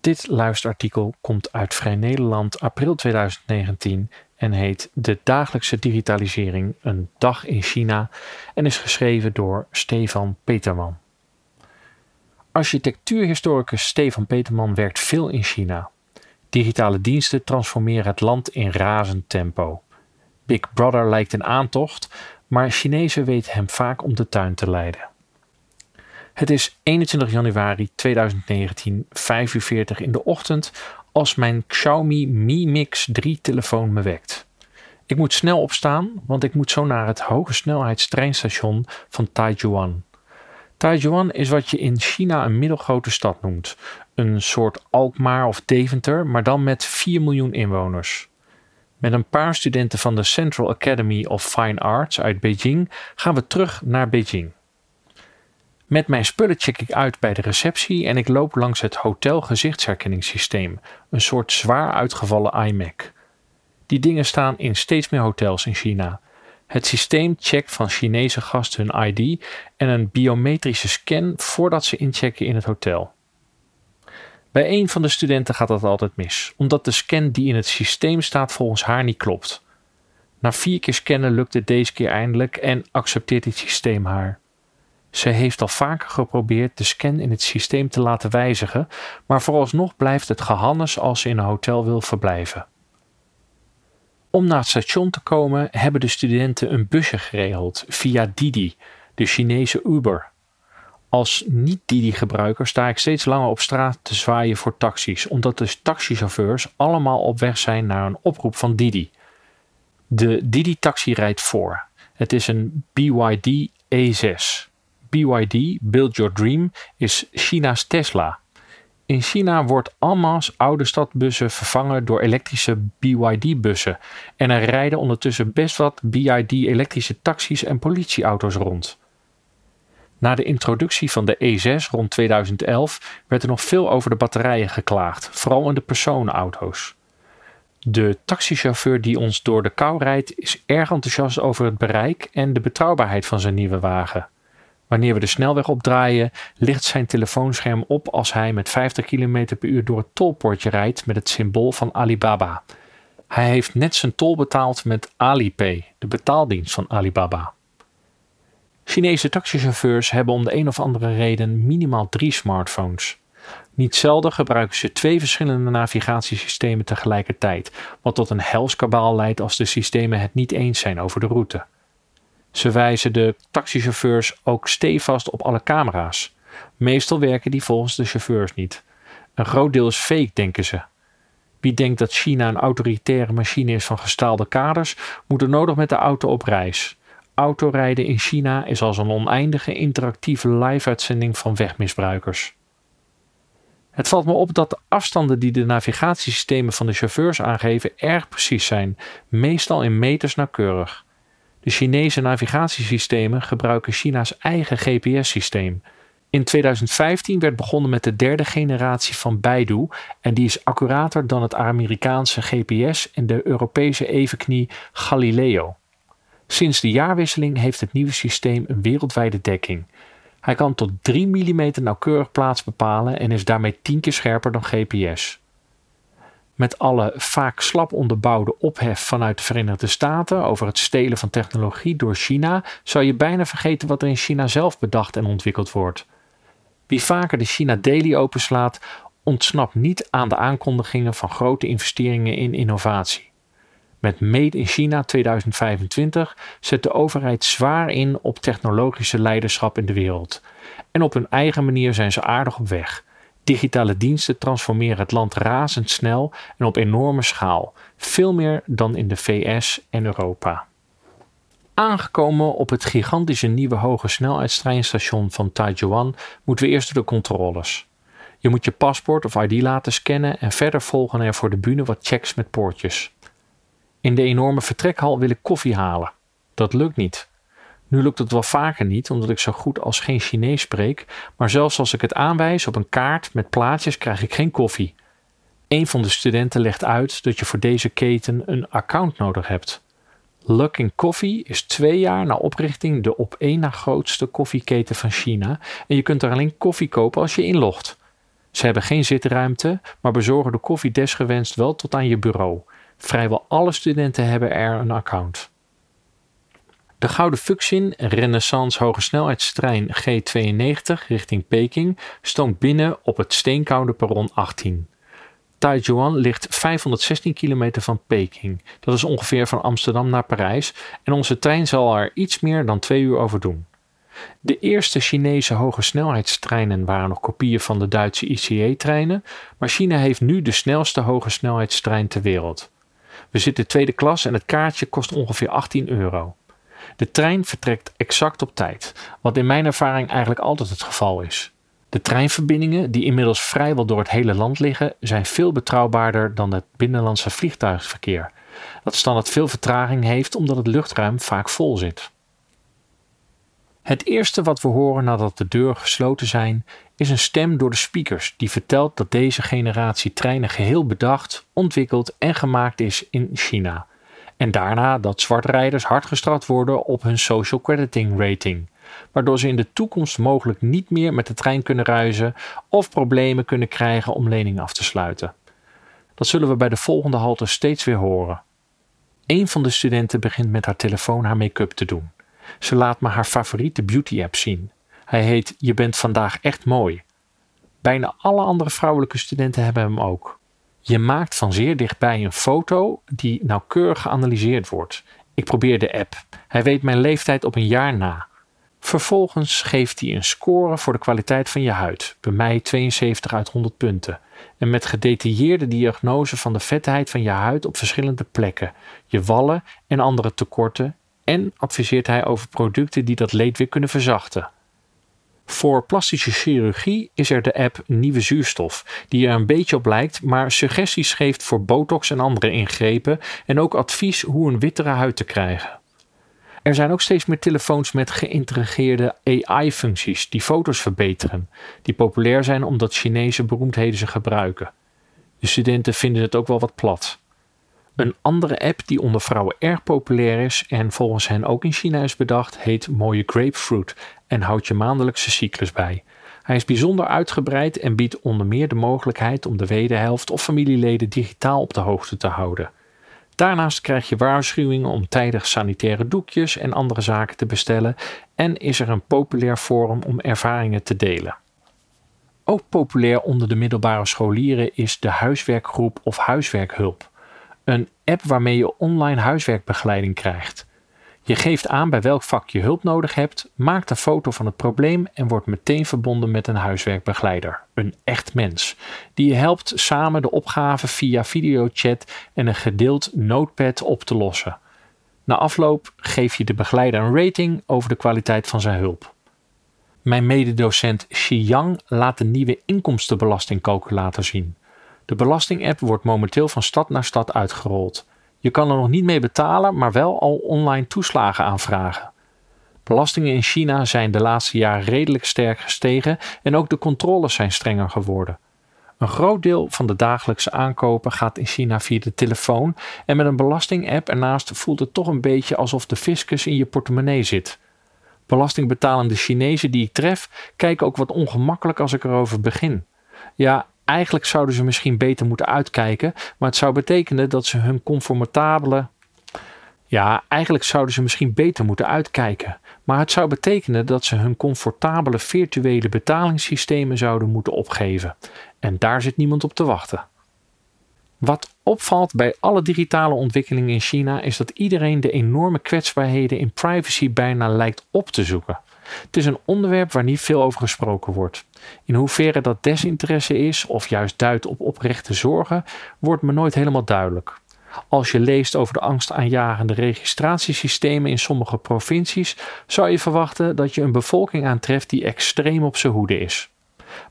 Dit luisterartikel komt uit Vrij Nederland april 2019 en heet De dagelijkse digitalisering, een dag in China en is geschreven door Stefan Peterman. Architectuurhistoricus Stefan Peterman werkt veel in China. Digitale diensten transformeren het land in razend tempo. Big Brother lijkt een aantocht, maar Chinezen weten hem vaak om de tuin te leiden. Het is 21 januari 2019, 5 uur 40 in de ochtend, als mijn Xiaomi Mi Mix 3 telefoon me wekt. Ik moet snel opstaan, want ik moet zo naar het hoge snelheidstreinstation van Taijuan. Taijuan is wat je in China een middelgrote stad noemt. Een soort Alkmaar of Deventer, maar dan met 4 miljoen inwoners. Met een paar studenten van de Central Academy of Fine Arts uit Beijing gaan we terug naar Beijing. Met mijn spullen check ik uit bij de receptie en ik loop langs het hotel gezichtsherkenningssysteem, een soort zwaar uitgevallen iMac. Die dingen staan in steeds meer hotels in China. Het systeem checkt van Chinese gasten hun ID en een biometrische scan voordat ze inchecken in het hotel. Bij een van de studenten gaat dat altijd mis, omdat de scan die in het systeem staat volgens haar niet klopt. Na vier keer scannen lukt het deze keer eindelijk en accepteert het systeem haar. Ze heeft al vaker geprobeerd de scan in het systeem te laten wijzigen, maar vooralsnog blijft het gehannes als ze in een hotel wil verblijven. Om naar het station te komen hebben de studenten een busje geregeld via Didi, de Chinese Uber. Als niet-Didi-gebruiker sta ik steeds langer op straat te zwaaien voor taxis, omdat de taxichauffeurs allemaal op weg zijn naar een oproep van Didi. De Didi-taxi rijdt voor. Het is een BYD E6. BYD, Build Your Dream, is China's Tesla. In China wordt alma's oude stadbussen vervangen door elektrische BYD-bussen en er rijden ondertussen best wat BYD-elektrische taxis en politieauto's rond. Na de introductie van de E6 rond 2011 werd er nog veel over de batterijen geklaagd, vooral in de personenauto's. De taxichauffeur die ons door de kou rijdt is erg enthousiast over het bereik en de betrouwbaarheid van zijn nieuwe wagen. Wanneer we de snelweg opdraaien, ligt zijn telefoonscherm op als hij met 50 km per uur door het tolpoortje rijdt met het symbool van Alibaba. Hij heeft net zijn tol betaald met Alipay, de betaaldienst van Alibaba. Chinese taxichauffeurs hebben om de een of andere reden minimaal drie smartphones. Niet zelden gebruiken ze twee verschillende navigatiesystemen tegelijkertijd, wat tot een helskabaal leidt als de systemen het niet eens zijn over de route. Ze wijzen de taxichauffeurs ook stevast op alle camera's. Meestal werken die volgens de chauffeurs niet. Een groot deel is fake, denken ze. Wie denkt dat China een autoritaire machine is van gestaalde kaders, moet er nodig met de auto op reis. Autorijden in China is als een oneindige interactieve live-uitzending van wegmisbruikers. Het valt me op dat de afstanden die de navigatiesystemen van de chauffeurs aangeven erg precies zijn, meestal in meters nauwkeurig. De Chinese navigatiesystemen gebruiken China's eigen GPS-systeem. In 2015 werd begonnen met de derde generatie van Baidu en die is accurater dan het Amerikaanse GPS en de Europese evenknie Galileo. Sinds de jaarwisseling heeft het nieuwe systeem een wereldwijde dekking. Hij kan tot 3 mm nauwkeurig plaats bepalen en is daarmee 10 keer scherper dan GPS met alle vaak slap onderbouwde ophef vanuit de Verenigde Staten over het stelen van technologie door China, zou je bijna vergeten wat er in China zelf bedacht en ontwikkeld wordt. Wie vaker de China Daily openslaat, ontsnapt niet aan de aankondigingen van grote investeringen in innovatie. Met Made in China 2025 zet de overheid zwaar in op technologische leiderschap in de wereld. En op hun eigen manier zijn ze aardig op weg. Digitale diensten transformeren het land razendsnel en op enorme schaal, veel meer dan in de VS en Europa. Aangekomen op het gigantische nieuwe hoge snelheidstreinstation van Taijuan moeten we eerst door de controles. Je moet je paspoort of ID laten scannen en verder volgen er voor de bühne wat checks met poortjes. In de enorme vertrekhal wil ik koffie halen. Dat lukt niet. Nu lukt het wel vaker niet, omdat ik zo goed als geen Chinees spreek, maar zelfs als ik het aanwijs op een kaart met plaatjes krijg ik geen koffie. Een van de studenten legt uit dat je voor deze keten een account nodig hebt. Luckin Coffee is twee jaar na oprichting de op één na grootste koffieketen van China en je kunt er alleen koffie kopen als je inlogt. Ze hebben geen zitruimte, maar bezorgen de koffie desgewenst wel tot aan je bureau. Vrijwel alle studenten hebben er een account. De Gouden Fuxin Renaissance Hogesnelheidstrein G92 richting Peking stoomt binnen op het steenkoude perron 18. Taijuan ligt 516 kilometer van Peking. Dat is ongeveer van Amsterdam naar Parijs en onze trein zal er iets meer dan twee uur over doen. De eerste Chinese hogesnelheidstreinen waren nog kopieën van de Duitse ICE-treinen, maar China heeft nu de snelste hogesnelheidstrein ter wereld. We zitten tweede klas en het kaartje kost ongeveer 18 euro. De trein vertrekt exact op tijd, wat in mijn ervaring eigenlijk altijd het geval is. De treinverbindingen, die inmiddels vrijwel door het hele land liggen, zijn veel betrouwbaarder dan het binnenlandse vliegtuigverkeer, dat standaard veel vertraging heeft omdat het luchtruim vaak vol zit. Het eerste wat we horen nadat de deuren gesloten zijn, is een stem door de speakers die vertelt dat deze generatie treinen geheel bedacht, ontwikkeld en gemaakt is in China. En daarna dat zwartrijders hard gestraft worden op hun social crediting rating, waardoor ze in de toekomst mogelijk niet meer met de trein kunnen reizen of problemen kunnen krijgen om leningen af te sluiten. Dat zullen we bij de volgende halte steeds weer horen. Een van de studenten begint met haar telefoon haar make-up te doen. Ze laat me haar favoriete beauty app zien. Hij heet Je bent vandaag echt mooi. Bijna alle andere vrouwelijke studenten hebben hem ook. Je maakt van zeer dichtbij een foto die nauwkeurig geanalyseerd wordt. Ik probeer de app. Hij weet mijn leeftijd op een jaar na. Vervolgens geeft hij een score voor de kwaliteit van je huid. Bij mij 72 uit 100 punten. En met gedetailleerde diagnose van de vetheid van je huid op verschillende plekken, je wallen en andere tekorten. En adviseert hij over producten die dat leed weer kunnen verzachten. Voor plastische chirurgie is er de app Nieuwe Zuurstof, die er een beetje op lijkt, maar suggesties geeft voor botox en andere ingrepen en ook advies hoe een wittere huid te krijgen. Er zijn ook steeds meer telefoons met geïntegreerde AI-functies die foto's verbeteren, die populair zijn omdat Chinese beroemdheden ze gebruiken. De studenten vinden het ook wel wat plat. Een andere app die onder vrouwen erg populair is en volgens hen ook in China is bedacht, heet Mooie Grapefruit en houdt je maandelijkse cyclus bij. Hij is bijzonder uitgebreid en biedt onder meer de mogelijkheid om de wederhelft of familieleden digitaal op de hoogte te houden. Daarnaast krijg je waarschuwingen om tijdig sanitaire doekjes en andere zaken te bestellen en is er een populair forum om ervaringen te delen. Ook populair onder de middelbare scholieren is de huiswerkgroep of huiswerkhulp. Een app waarmee je online huiswerkbegeleiding krijgt. Je geeft aan bij welk vak je hulp nodig hebt, maakt een foto van het probleem en wordt meteen verbonden met een huiswerkbegeleider, een echt mens, die je helpt samen de opgave via videochat en een gedeeld notepad op te lossen. Na afloop geef je de begeleider een rating over de kwaliteit van zijn hulp. Mijn mededocent Xi Yang laat de nieuwe inkomstenbelastingcalculator zien. De belastingapp wordt momenteel van stad naar stad uitgerold. Je kan er nog niet mee betalen, maar wel al online toeslagen aanvragen. Belastingen in China zijn de laatste jaren redelijk sterk gestegen en ook de controles zijn strenger geworden. Een groot deel van de dagelijkse aankopen gaat in China via de telefoon en met een belastingapp ernaast voelt het toch een beetje alsof de fiscus in je portemonnee zit. Belastingbetalende Chinezen die ik tref kijken ook wat ongemakkelijk als ik erover begin. Ja, Eigenlijk zouden ze misschien beter moeten uitkijken, maar het zou betekenen dat ze hun comfortabele. Ja, eigenlijk zouden ze misschien beter moeten uitkijken, maar het zou betekenen dat ze hun comfortabele virtuele betalingssystemen zouden moeten opgeven. En daar zit niemand op te wachten. Wat opvalt bij alle digitale ontwikkelingen in China is dat iedereen de enorme kwetsbaarheden in privacy bijna lijkt op te zoeken. Het is een onderwerp waar niet veel over gesproken wordt. In hoeverre dat desinteresse is of juist duidt op oprechte zorgen, wordt me nooit helemaal duidelijk. Als je leest over de angstaanjagende registratiesystemen in sommige provincies, zou je verwachten dat je een bevolking aantreft die extreem op zijn hoede is.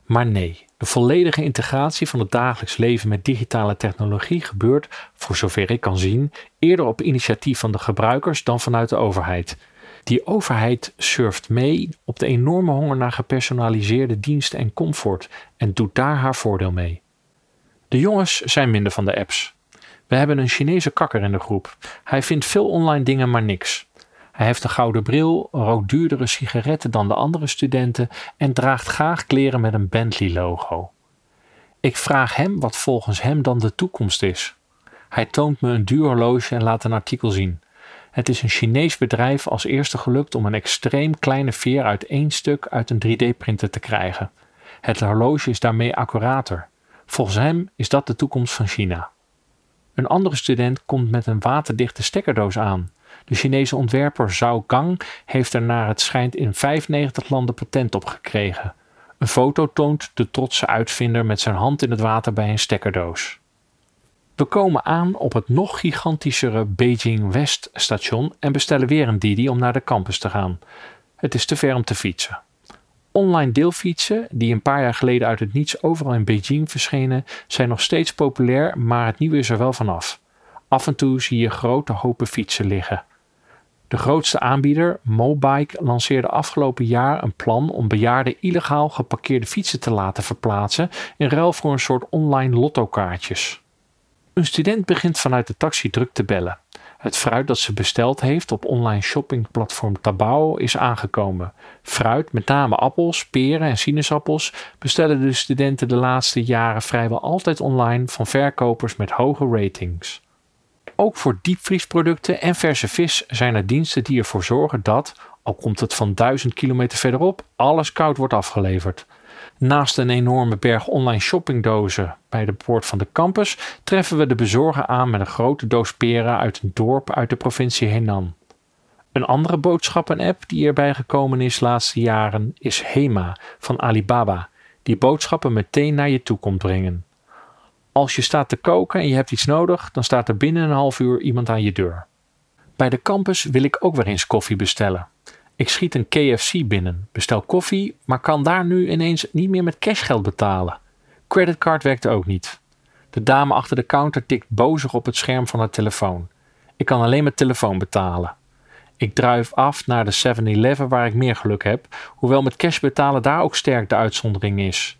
Maar nee, de volledige integratie van het dagelijks leven met digitale technologie gebeurt, voor zover ik kan zien, eerder op initiatief van de gebruikers dan vanuit de overheid. Die overheid surft mee op de enorme honger naar gepersonaliseerde diensten en comfort en doet daar haar voordeel mee. De jongens zijn minder van de apps. We hebben een Chinese kakker in de groep. Hij vindt veel online dingen maar niks. Hij heeft een gouden bril, rookt duurdere sigaretten dan de andere studenten en draagt graag kleren met een Bentley-logo. Ik vraag hem wat volgens hem dan de toekomst is. Hij toont me een duur horloge en laat een artikel zien. Het is een Chinees bedrijf als eerste gelukt om een extreem kleine veer uit één stuk uit een 3D-printer te krijgen. Het horloge is daarmee accurater. Volgens hem is dat de toekomst van China. Een andere student komt met een waterdichte stekkerdoos aan. De Chinese ontwerper Zhao Gang heeft er naar het schijnt in 95 landen patent op gekregen. Een foto toont de trotse uitvinder met zijn hand in het water bij een stekkerdoos. We komen aan op het nog gigantischere Beijing West station en bestellen weer een Didi om naar de campus te gaan. Het is te ver om te fietsen. Online deelfietsen, die een paar jaar geleden uit het niets overal in Beijing verschenen, zijn nog steeds populair, maar het nieuwe is er wel vanaf. Af en toe zie je grote hopen fietsen liggen. De grootste aanbieder, Mobike, lanceerde afgelopen jaar een plan om bejaarden illegaal geparkeerde fietsen te laten verplaatsen in ruil voor een soort online lottokaartjes. Een student begint vanuit de taxi druk te bellen. Het fruit dat ze besteld heeft op online shoppingplatform Tabao is aangekomen. Fruit, met name appels, peren en sinaasappels, bestellen de studenten de laatste jaren vrijwel altijd online van verkopers met hoge ratings. Ook voor diepvriesproducten en verse vis zijn er diensten die ervoor zorgen dat, al komt het van duizend kilometer verderop, alles koud wordt afgeleverd. Naast een enorme berg online shoppingdozen bij de poort van de campus treffen we de bezorger aan met een grote doos peren uit een dorp uit de provincie Henan. Een andere boodschappen-app die erbij gekomen is de laatste jaren is Hema van Alibaba, die boodschappen meteen naar je toe komt brengen. Als je staat te koken en je hebt iets nodig, dan staat er binnen een half uur iemand aan je deur. Bij de campus wil ik ook weer eens koffie bestellen. Ik schiet een KFC binnen, bestel koffie, maar kan daar nu ineens niet meer met cashgeld betalen. Creditcard werkt ook niet. De dame achter de counter tikt bozig op het scherm van haar telefoon. Ik kan alleen met telefoon betalen. Ik druif af naar de 7-Eleven waar ik meer geluk heb, hoewel met cash betalen daar ook sterk de uitzondering is.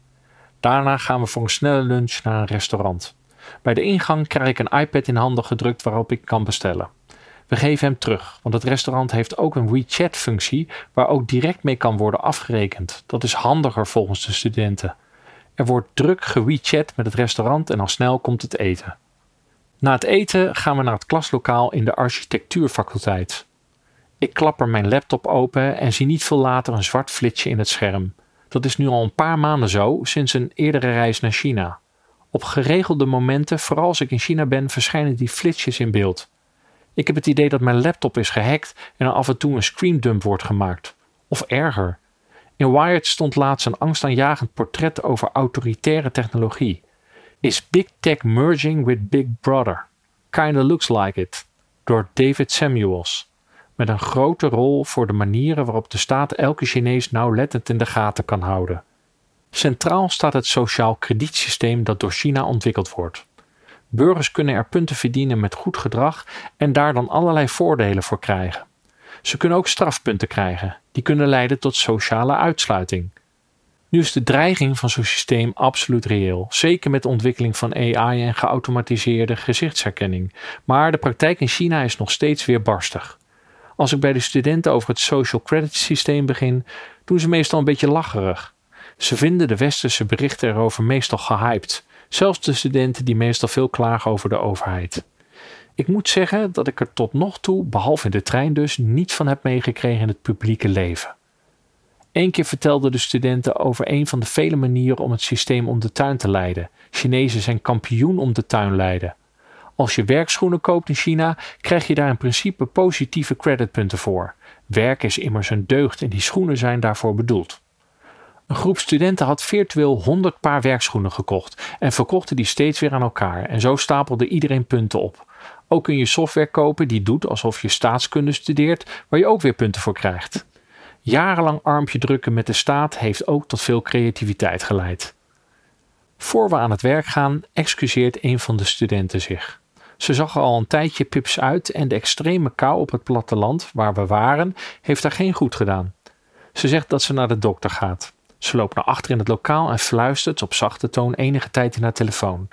Daarna gaan we voor een snelle lunch naar een restaurant. Bij de ingang krijg ik een iPad in handen gedrukt waarop ik kan bestellen. We geven hem terug, want het restaurant heeft ook een WeChat-functie waar ook direct mee kan worden afgerekend. Dat is handiger volgens de studenten. Er wordt druk gewechat met het restaurant en al snel komt het eten. Na het eten gaan we naar het klaslokaal in de architectuurfaculteit. Ik klapper mijn laptop open en zie niet veel later een zwart flitsje in het scherm. Dat is nu al een paar maanden zo, sinds een eerdere reis naar China. Op geregelde momenten, vooral als ik in China ben, verschijnen die flitsjes in beeld. Ik heb het idee dat mijn laptop is gehackt en er af en toe een screendump wordt gemaakt. Of erger. In Wired stond laatst een angstaanjagend portret over autoritaire technologie. Is Big Tech merging with Big Brother? Kinda looks like it. Door David Samuels. Met een grote rol voor de manieren waarop de staat elke Chinees nauwlettend in de gaten kan houden. Centraal staat het sociaal kredietsysteem dat door China ontwikkeld wordt. Burgers kunnen er punten verdienen met goed gedrag en daar dan allerlei voordelen voor krijgen. Ze kunnen ook strafpunten krijgen, die kunnen leiden tot sociale uitsluiting. Nu is de dreiging van zo'n systeem absoluut reëel, zeker met de ontwikkeling van AI en geautomatiseerde gezichtsherkenning. Maar de praktijk in China is nog steeds weer barstig. Als ik bij de studenten over het social credit systeem begin, doen ze meestal een beetje lacherig. Ze vinden de westerse berichten erover meestal gehyped, zelfs de studenten die meestal veel klagen over de overheid. Ik moet zeggen dat ik er tot nog toe, behalve in de trein dus, niets van heb meegekregen in het publieke leven. Eén keer vertelden de studenten over een van de vele manieren om het systeem om de tuin te leiden. Chinezen zijn kampioen om de tuin leiden. Als je werkschoenen koopt in China, krijg je daar in principe positieve creditpunten voor. Werk is immers een deugd en die schoenen zijn daarvoor bedoeld. Een groep studenten had virtueel 100 paar werkschoenen gekocht en verkochten die steeds weer aan elkaar. En zo stapelde iedereen punten op. Ook kun je software kopen die doet alsof je staatskunde studeert, waar je ook weer punten voor krijgt. Jarenlang armpje drukken met de staat heeft ook tot veel creativiteit geleid. Voor we aan het werk gaan, excuseert een van de studenten zich. Ze zag er al een tijdje pips uit en de extreme kou op het platteland waar we waren, heeft haar geen goed gedaan. Ze zegt dat ze naar de dokter gaat. Ze loopt naar achter in het lokaal en fluistert op zachte toon enige tijd in haar telefoon.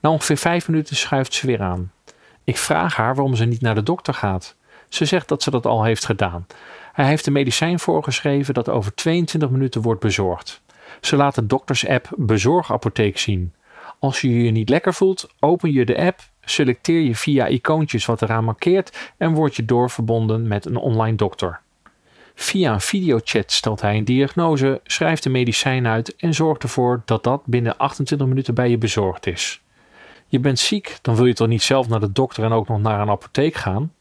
Na ongeveer vijf minuten schuift ze weer aan. Ik vraag haar waarom ze niet naar de dokter gaat. Ze zegt dat ze dat al heeft gedaan. Hij heeft een medicijn voorgeschreven dat over 22 minuten wordt bezorgd. Ze laat de dokters-app Bezorgapotheek zien. Als je je niet lekker voelt, open je de app, selecteer je via icoontjes wat eraan markeert en word je doorverbonden met een online dokter. Via een videochat stelt hij een diagnose, schrijft de medicijn uit en zorgt ervoor dat dat binnen 28 minuten bij je bezorgd is. Je bent ziek, dan wil je toch niet zelf naar de dokter en ook nog naar een apotheek gaan?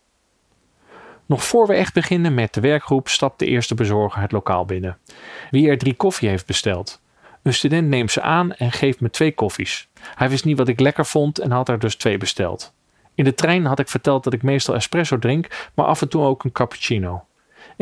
Nog voor we echt beginnen met de werkgroep stapt de eerste bezorger het lokaal binnen. Wie er drie koffie heeft besteld. Een student neemt ze aan en geeft me twee koffies. Hij wist niet wat ik lekker vond en had er dus twee besteld. In de trein had ik verteld dat ik meestal espresso drink, maar af en toe ook een cappuccino.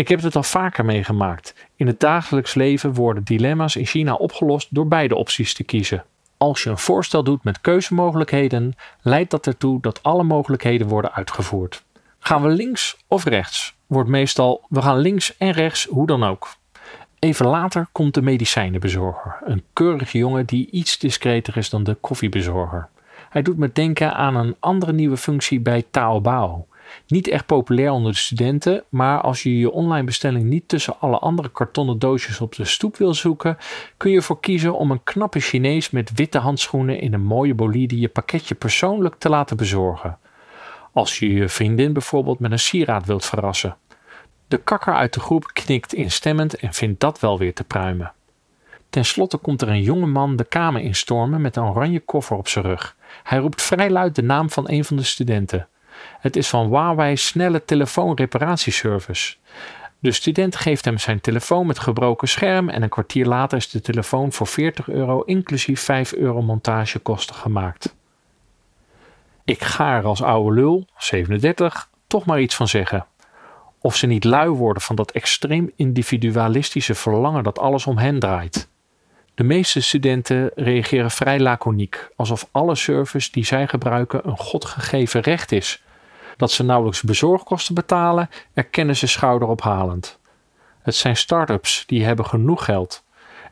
Ik heb het al vaker meegemaakt. In het dagelijks leven worden dilemma's in China opgelost door beide opties te kiezen. Als je een voorstel doet met keuzemogelijkheden, leidt dat ertoe dat alle mogelijkheden worden uitgevoerd. Gaan we links of rechts? Wordt meestal we gaan links en rechts, hoe dan ook. Even later komt de medicijnenbezorger, een keurige jongen die iets discreter is dan de koffiebezorger. Hij doet me denken aan een andere nieuwe functie bij Taobao. Niet echt populair onder de studenten, maar als je je online bestelling niet tussen alle andere kartonnen doosjes op de stoep wil zoeken, kun je ervoor kiezen om een knappe Chinees met witte handschoenen in een mooie bolide je pakketje persoonlijk te laten bezorgen. Als je je vriendin bijvoorbeeld met een sieraad wilt verrassen. De kakker uit de groep knikt instemmend en vindt dat wel weer te pruimen. Ten slotte komt er een jonge man de kamer instormen met een oranje koffer op zijn rug. Hij roept vrij luid de naam van een van de studenten. Het is van Huawei snelle telefoonreparatieservice. De student geeft hem zijn telefoon met gebroken scherm en een kwartier later is de telefoon voor 40 euro inclusief 5 euro montagekosten gemaakt. Ik ga er als oude lul, 37, toch maar iets van zeggen. Of ze niet lui worden van dat extreem individualistische verlangen dat alles om hen draait. De meeste studenten reageren vrij laconiek, alsof alle service die zij gebruiken een godgegeven recht is. Dat ze nauwelijks bezorgkosten betalen, erkennen ze schouderophalend. Het zijn start-ups die hebben genoeg geld.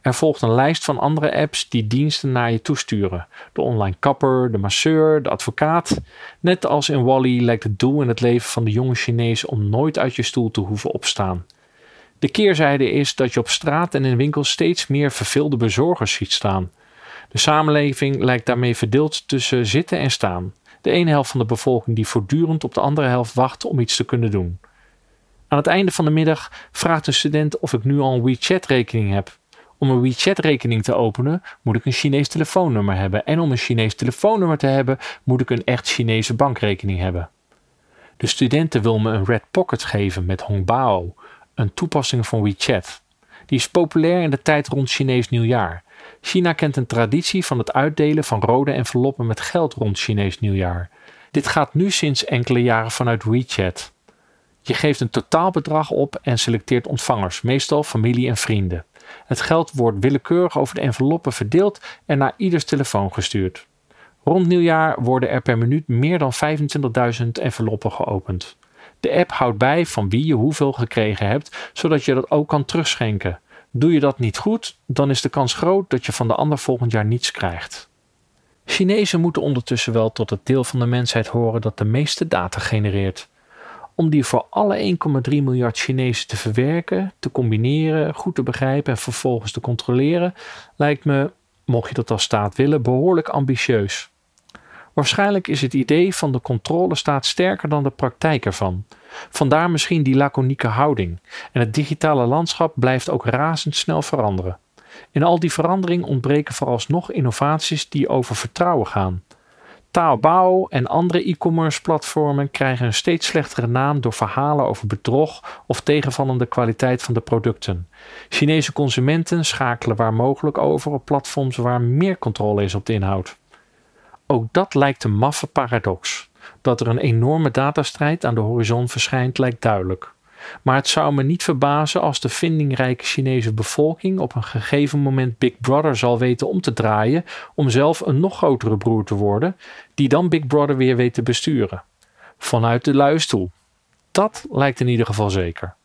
Er volgt een lijst van andere apps die diensten naar je toesturen. De online kapper, de masseur, de advocaat. Net als in Wally lijkt het doel in het leven van de jonge Chinees om nooit uit je stoel te hoeven opstaan. De keerzijde is dat je op straat en in winkels steeds meer verveelde bezorgers ziet staan. De samenleving lijkt daarmee verdeeld tussen zitten en staan. De ene helft van de bevolking die voortdurend op de andere helft wacht om iets te kunnen doen. Aan het einde van de middag vraagt een student of ik nu al een WeChat-rekening heb. Om een WeChat-rekening te openen moet ik een Chinees telefoonnummer hebben. En om een Chinees telefoonnummer te hebben moet ik een echt Chinese bankrekening hebben. De studenten wil me een Red Pocket geven met Hongbao, een toepassing van WeChat. Die is populair in de tijd rond Chinees nieuwjaar. China kent een traditie van het uitdelen van rode enveloppen met geld rond Chinees nieuwjaar. Dit gaat nu sinds enkele jaren vanuit WeChat. Je geeft een totaalbedrag op en selecteert ontvangers, meestal familie en vrienden. Het geld wordt willekeurig over de enveloppen verdeeld en naar ieders telefoon gestuurd. Rond nieuwjaar worden er per minuut meer dan 25.000 enveloppen geopend. De app houdt bij van wie je hoeveel gekregen hebt, zodat je dat ook kan terugschenken. Doe je dat niet goed, dan is de kans groot dat je van de ander volgend jaar niets krijgt. Chinezen moeten ondertussen wel tot het deel van de mensheid horen dat de meeste data genereert. Om die voor alle 1,3 miljard Chinezen te verwerken, te combineren, goed te begrijpen en vervolgens te controleren, lijkt me, mocht je dat als staat willen, behoorlijk ambitieus. Waarschijnlijk is het idee van de controlestaat sterker dan de praktijk ervan. Vandaar misschien die laconieke houding. En het digitale landschap blijft ook razendsnel veranderen. In al die verandering ontbreken vooralsnog innovaties die over vertrouwen gaan. Taobao en andere e-commerce platformen krijgen een steeds slechtere naam door verhalen over bedrog of tegenvallende kwaliteit van de producten. Chinese consumenten schakelen waar mogelijk over op platforms waar meer controle is op de inhoud. Ook dat lijkt een maffe paradox. Dat er een enorme datastrijd aan de horizon verschijnt, lijkt duidelijk. Maar het zou me niet verbazen als de vindingrijke Chinese bevolking op een gegeven moment Big Brother zal weten om te draaien om zelf een nog grotere broer te worden, die dan Big Brother weer weet te besturen. Vanuit de luistoel. Dat lijkt in ieder geval zeker.